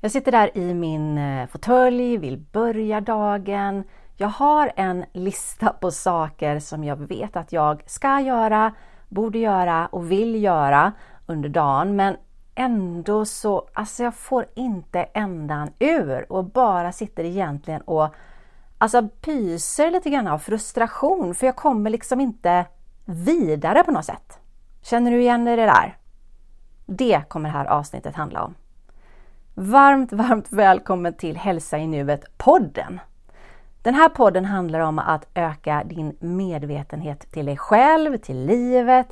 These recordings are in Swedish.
Jag sitter där i min eh, fåtölj, vill börja dagen. Jag har en lista på saker som jag vet att jag ska göra, borde göra och vill göra under dagen. Men ändå så, alltså jag får inte ändan ur och bara sitter egentligen och alltså pyser lite grann av frustration för jag kommer liksom inte vidare på något sätt. Känner du igen dig i det där? Det kommer det här avsnittet handla om. Varmt, varmt välkommen till Hälsa i nuet podden. Den här podden handlar om att öka din medvetenhet till dig själv, till livet,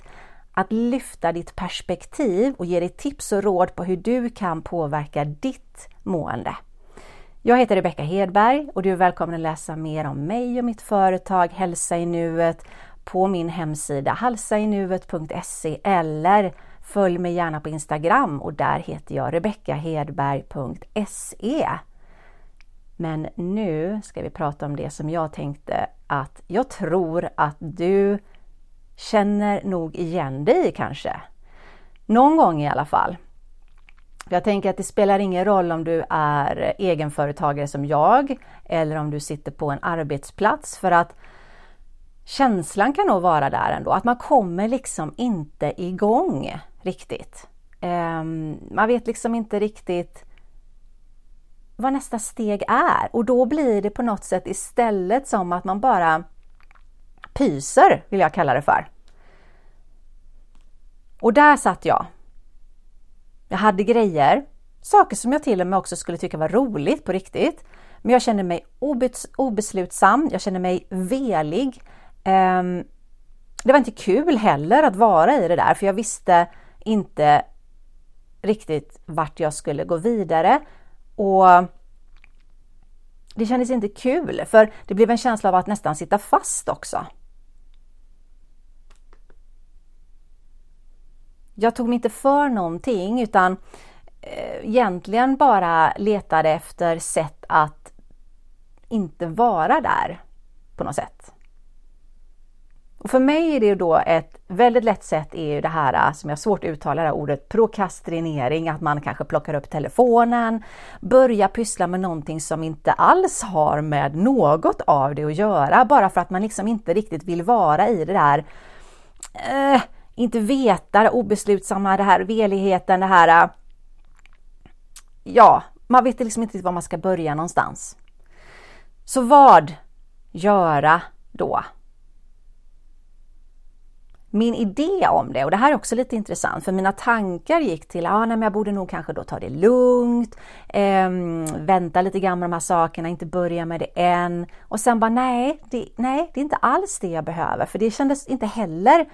att lyfta ditt perspektiv och ge dig tips och råd på hur du kan påverka ditt mående. Jag heter Rebecka Hedberg och du är välkommen att läsa mer om mig och mitt företag Hälsa i nuet på min hemsida halsainuet.se eller följ mig gärna på Instagram och där heter jag rebeckahedberg.se. Men nu ska vi prata om det som jag tänkte att jag tror att du känner nog igen dig kanske. Någon gång i alla fall. Jag tänker att det spelar ingen roll om du är egenföretagare som jag eller om du sitter på en arbetsplats för att känslan kan nog vara där ändå, att man kommer liksom inte igång riktigt. Ehm, man vet liksom inte riktigt vad nästa steg är och då blir det på något sätt istället som att man bara pyser, vill jag kalla det för. Och där satt jag. Jag hade grejer, saker som jag till och med också skulle tycka var roligt på riktigt. Men jag kände mig obeslutsam, jag kände mig velig. Ehm, det var inte kul heller att vara i det där, för jag visste inte riktigt vart jag skulle gå vidare. Och det kändes inte kul, för det blev en känsla av att nästan sitta fast också. Jag tog mig inte för någonting utan eh, egentligen bara letade efter sätt att inte vara där på något sätt. Och för mig är det då ett väldigt lätt sätt är ju det här äh, som jag svårt att uttala det här ordet prokrastinering, att man kanske plockar upp telefonen, börjar pyssla med någonting som inte alls har med något av det att göra, bara för att man liksom inte riktigt vill vara i det där eh, äh, inte veta, det obeslutsamma, det här veligheten, det här... Äh, ja, man vet liksom inte var man ska börja någonstans. Så vad göra då? Min idé om det, och det här är också lite intressant, för mina tankar gick till att ah, jag borde nog kanske då ta det lugnt, eh, vänta lite grann med de här sakerna, inte börja med det än. Och sen bara nej det, nej, det är inte alls det jag behöver, för det kändes inte heller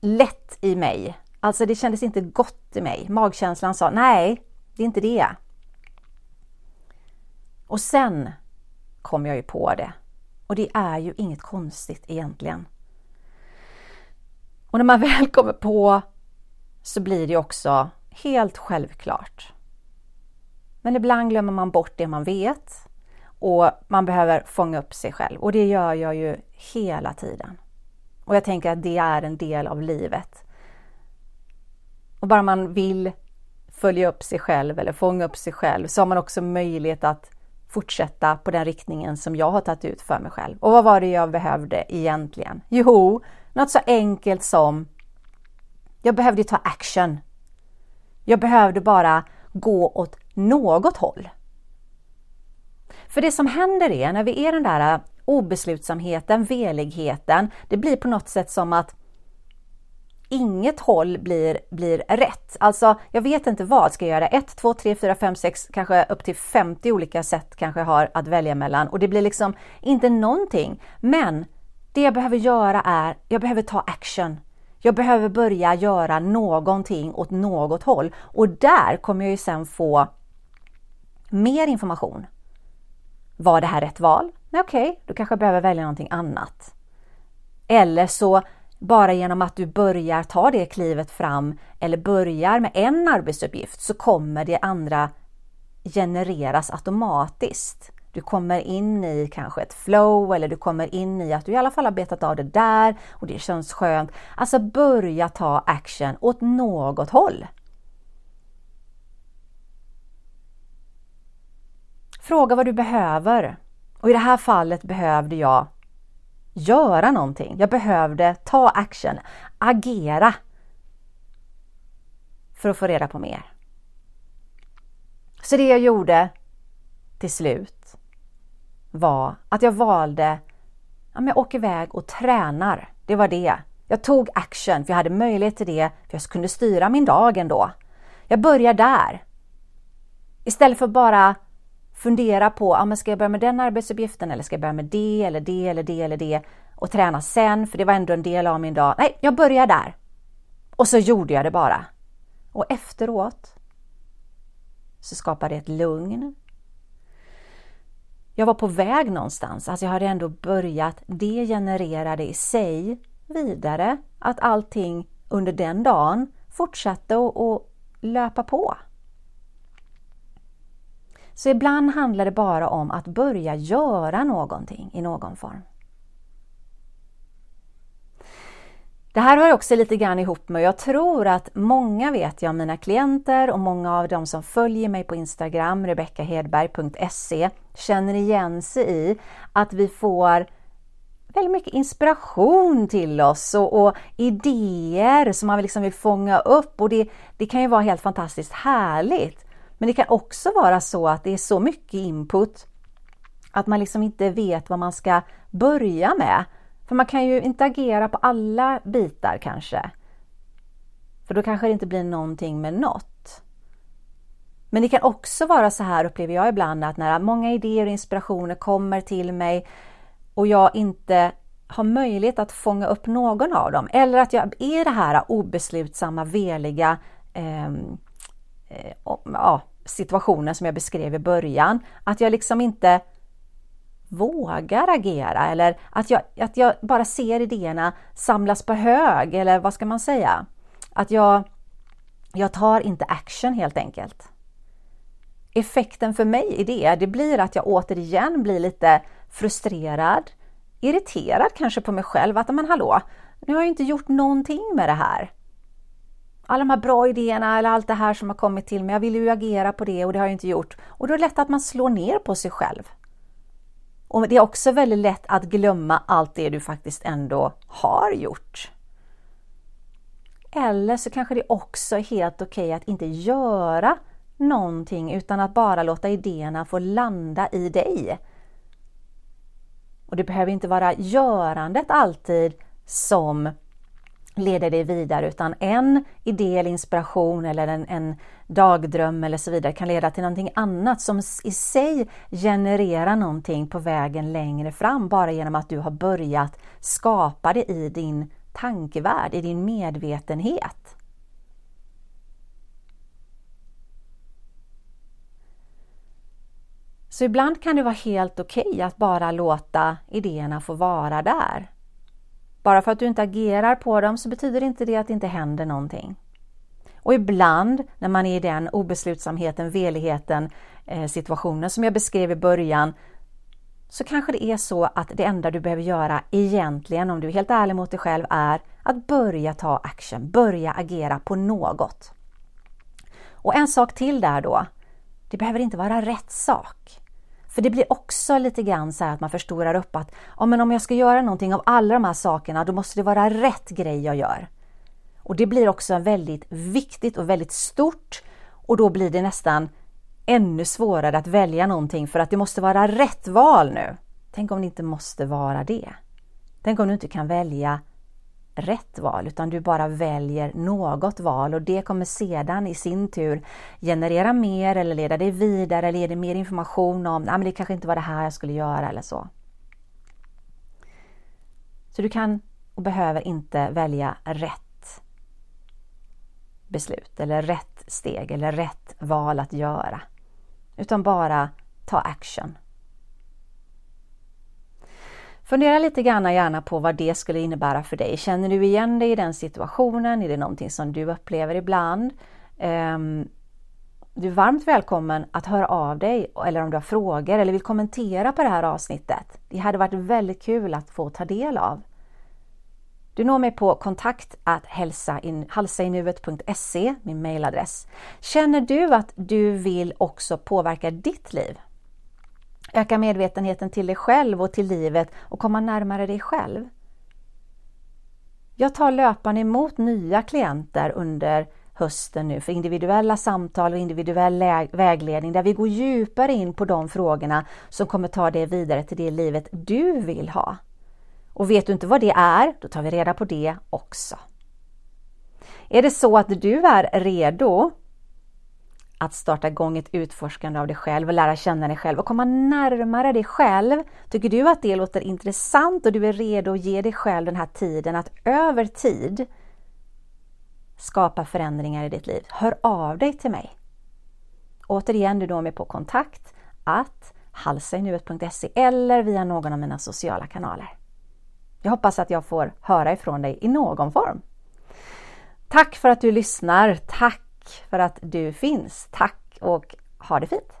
lätt i mig. Alltså det kändes inte gott i mig. Magkänslan sa nej, det är inte det. Och sen kom jag ju på det. Och det är ju inget konstigt egentligen. Och när man väl kommer på så blir det också helt självklart. Men ibland glömmer man bort det man vet och man behöver fånga upp sig själv och det gör jag ju hela tiden. Och jag tänker att det är en del av livet. Och bara man vill följa upp sig själv eller fånga upp sig själv så har man också möjlighet att fortsätta på den riktningen som jag har tagit ut för mig själv. Och vad var det jag behövde egentligen? Jo, något så enkelt som jag behövde ta action. Jag behövde bara gå åt något håll. För det som händer är när vi är den där äh, obeslutsamheten, veligheten. Det blir på något sätt som att inget håll blir, blir rätt. Alltså, jag vet inte vad ska jag göra. 1, 2, 3, 4, 5, 6, kanske upp till 50 olika sätt kanske jag har att välja mellan och det blir liksom inte någonting. Men det jag behöver göra är, jag behöver ta action. Jag behöver börja göra någonting åt något håll och där kommer jag ju sen få mer information. Var det här rätt val? Nej, okej, okay, då kanske jag behöver välja någonting annat. Eller så bara genom att du börjar ta det klivet fram eller börjar med en arbetsuppgift så kommer det andra genereras automatiskt. Du kommer in i kanske ett flow eller du kommer in i att du i alla fall har betat av det där och det känns skönt. Alltså börja ta action åt något håll. Fråga vad du behöver. Och i det här fallet behövde jag göra någonting. Jag behövde ta action, agera för att få reda på mer. Så det jag gjorde till slut var att jag valde, ja, jag åker iväg och tränar. Det var det. Jag tog action, för jag hade möjlighet till det, för jag kunde styra min dag ändå. Jag börjar där. Istället för bara fundera på, ja, men ska jag börja med den arbetsuppgiften eller ska jag börja med det eller det eller det eller det och träna sen, för det var ändå en del av min dag. Nej, jag börjar där. Och så gjorde jag det bara. Och efteråt så skapade det ett lugn. Jag var på väg någonstans, alltså jag hade ändå börjat. Det genererade i sig vidare att allting under den dagen fortsatte att löpa på. Så ibland handlar det bara om att börja göra någonting i någon form. Det här hör också lite grann ihop med, jag tror att många vet jag, mina klienter och många av de som följer mig på Instagram, rebeckahedberg.se, känner igen sig i att vi får väldigt mycket inspiration till oss och, och idéer som man liksom vill fånga upp och det, det kan ju vara helt fantastiskt härligt. Men det kan också vara så att det är så mycket input att man liksom inte vet vad man ska börja med. För man kan ju inte agera på alla bitar kanske. För då kanske det inte blir någonting med något. Men det kan också vara så här upplever jag ibland att när många idéer och inspirationer kommer till mig och jag inte har möjlighet att fånga upp någon av dem eller att jag är det här obeslutsamma, veliga ehm, eh, eh, ja, situationen som jag beskrev i början. Att jag liksom inte vågar agera eller att jag, att jag bara ser idéerna samlas på hög eller vad ska man säga? Att jag, jag tar inte action helt enkelt. Effekten för mig i det, det blir att jag återigen blir lite frustrerad, irriterad kanske på mig själv att men hallå, nu har jag inte gjort någonting med det här. Alla de här bra idéerna eller allt det här som har kommit till mig, jag vill ju agera på det och det har jag inte gjort. Och då är det lätt att man slår ner på sig själv. Och det är också väldigt lätt att glömma allt det du faktiskt ändå har gjort. Eller så kanske det också är helt okej okay att inte göra någonting utan att bara låta idéerna få landa i dig. Och det behöver inte vara görandet alltid som leder dig vidare utan en idé eller inspiration eller en, en dagdröm eller så vidare kan leda till någonting annat som i sig genererar någonting på vägen längre fram bara genom att du har börjat skapa det i din tankevärld, i din medvetenhet. Så ibland kan det vara helt okej okay att bara låta idéerna få vara där. Bara för att du inte agerar på dem så betyder inte det att det inte händer någonting. Och ibland när man är i den obeslutsamheten, veligheten, eh, situationen som jag beskrev i början så kanske det är så att det enda du behöver göra egentligen, om du är helt ärlig mot dig själv, är att börja ta action, börja agera på något. Och en sak till där då, det behöver inte vara rätt sak. För det blir också lite grann så att man förstorar upp att ja, men om jag ska göra någonting av alla de här sakerna, då måste det vara rätt grej jag gör. Och det blir också väldigt viktigt och väldigt stort och då blir det nästan ännu svårare att välja någonting för att det måste vara rätt val nu. Tänk om det inte måste vara det. Tänk om du inte kan välja rätt val utan du bara väljer något val och det kommer sedan i sin tur generera mer eller leda dig vidare eller ge dig mer information om att det kanske inte var det här jag skulle göra eller så. Så du kan och behöver inte välja rätt beslut eller rätt steg eller rätt val att göra utan bara ta action Fundera lite grann gärna på vad det skulle innebära för dig. Känner du igen dig i den situationen? Är det någonting som du upplever ibland? Ehm, du är varmt välkommen att höra av dig eller om du har frågor eller vill kommentera på det här avsnittet. Det hade varit väldigt kul att få ta del av. Du når mig på kontakt halsainuvet.se, min mailadress. Känner du att du vill också påverka ditt liv? Öka medvetenheten till dig själv och till livet och komma närmare dig själv. Jag tar löpande emot nya klienter under hösten nu för individuella samtal och individuell vägledning där vi går djupare in på de frågorna som kommer ta dig vidare till det livet du vill ha. Och vet du inte vad det är, då tar vi reda på det också. Är det så att du är redo att starta igång ett utforskande av dig själv och lära känna dig själv och komma närmare dig själv. Tycker du att det låter intressant och du är redo att ge dig själv den här tiden att över tid skapa förändringar i ditt liv? Hör av dig till mig. Återigen, du når mig på kontakt att halsainuet.se eller via någon av mina sociala kanaler. Jag hoppas att jag får höra ifrån dig i någon form. Tack för att du lyssnar. Tack för att du finns. Tack och ha det fint!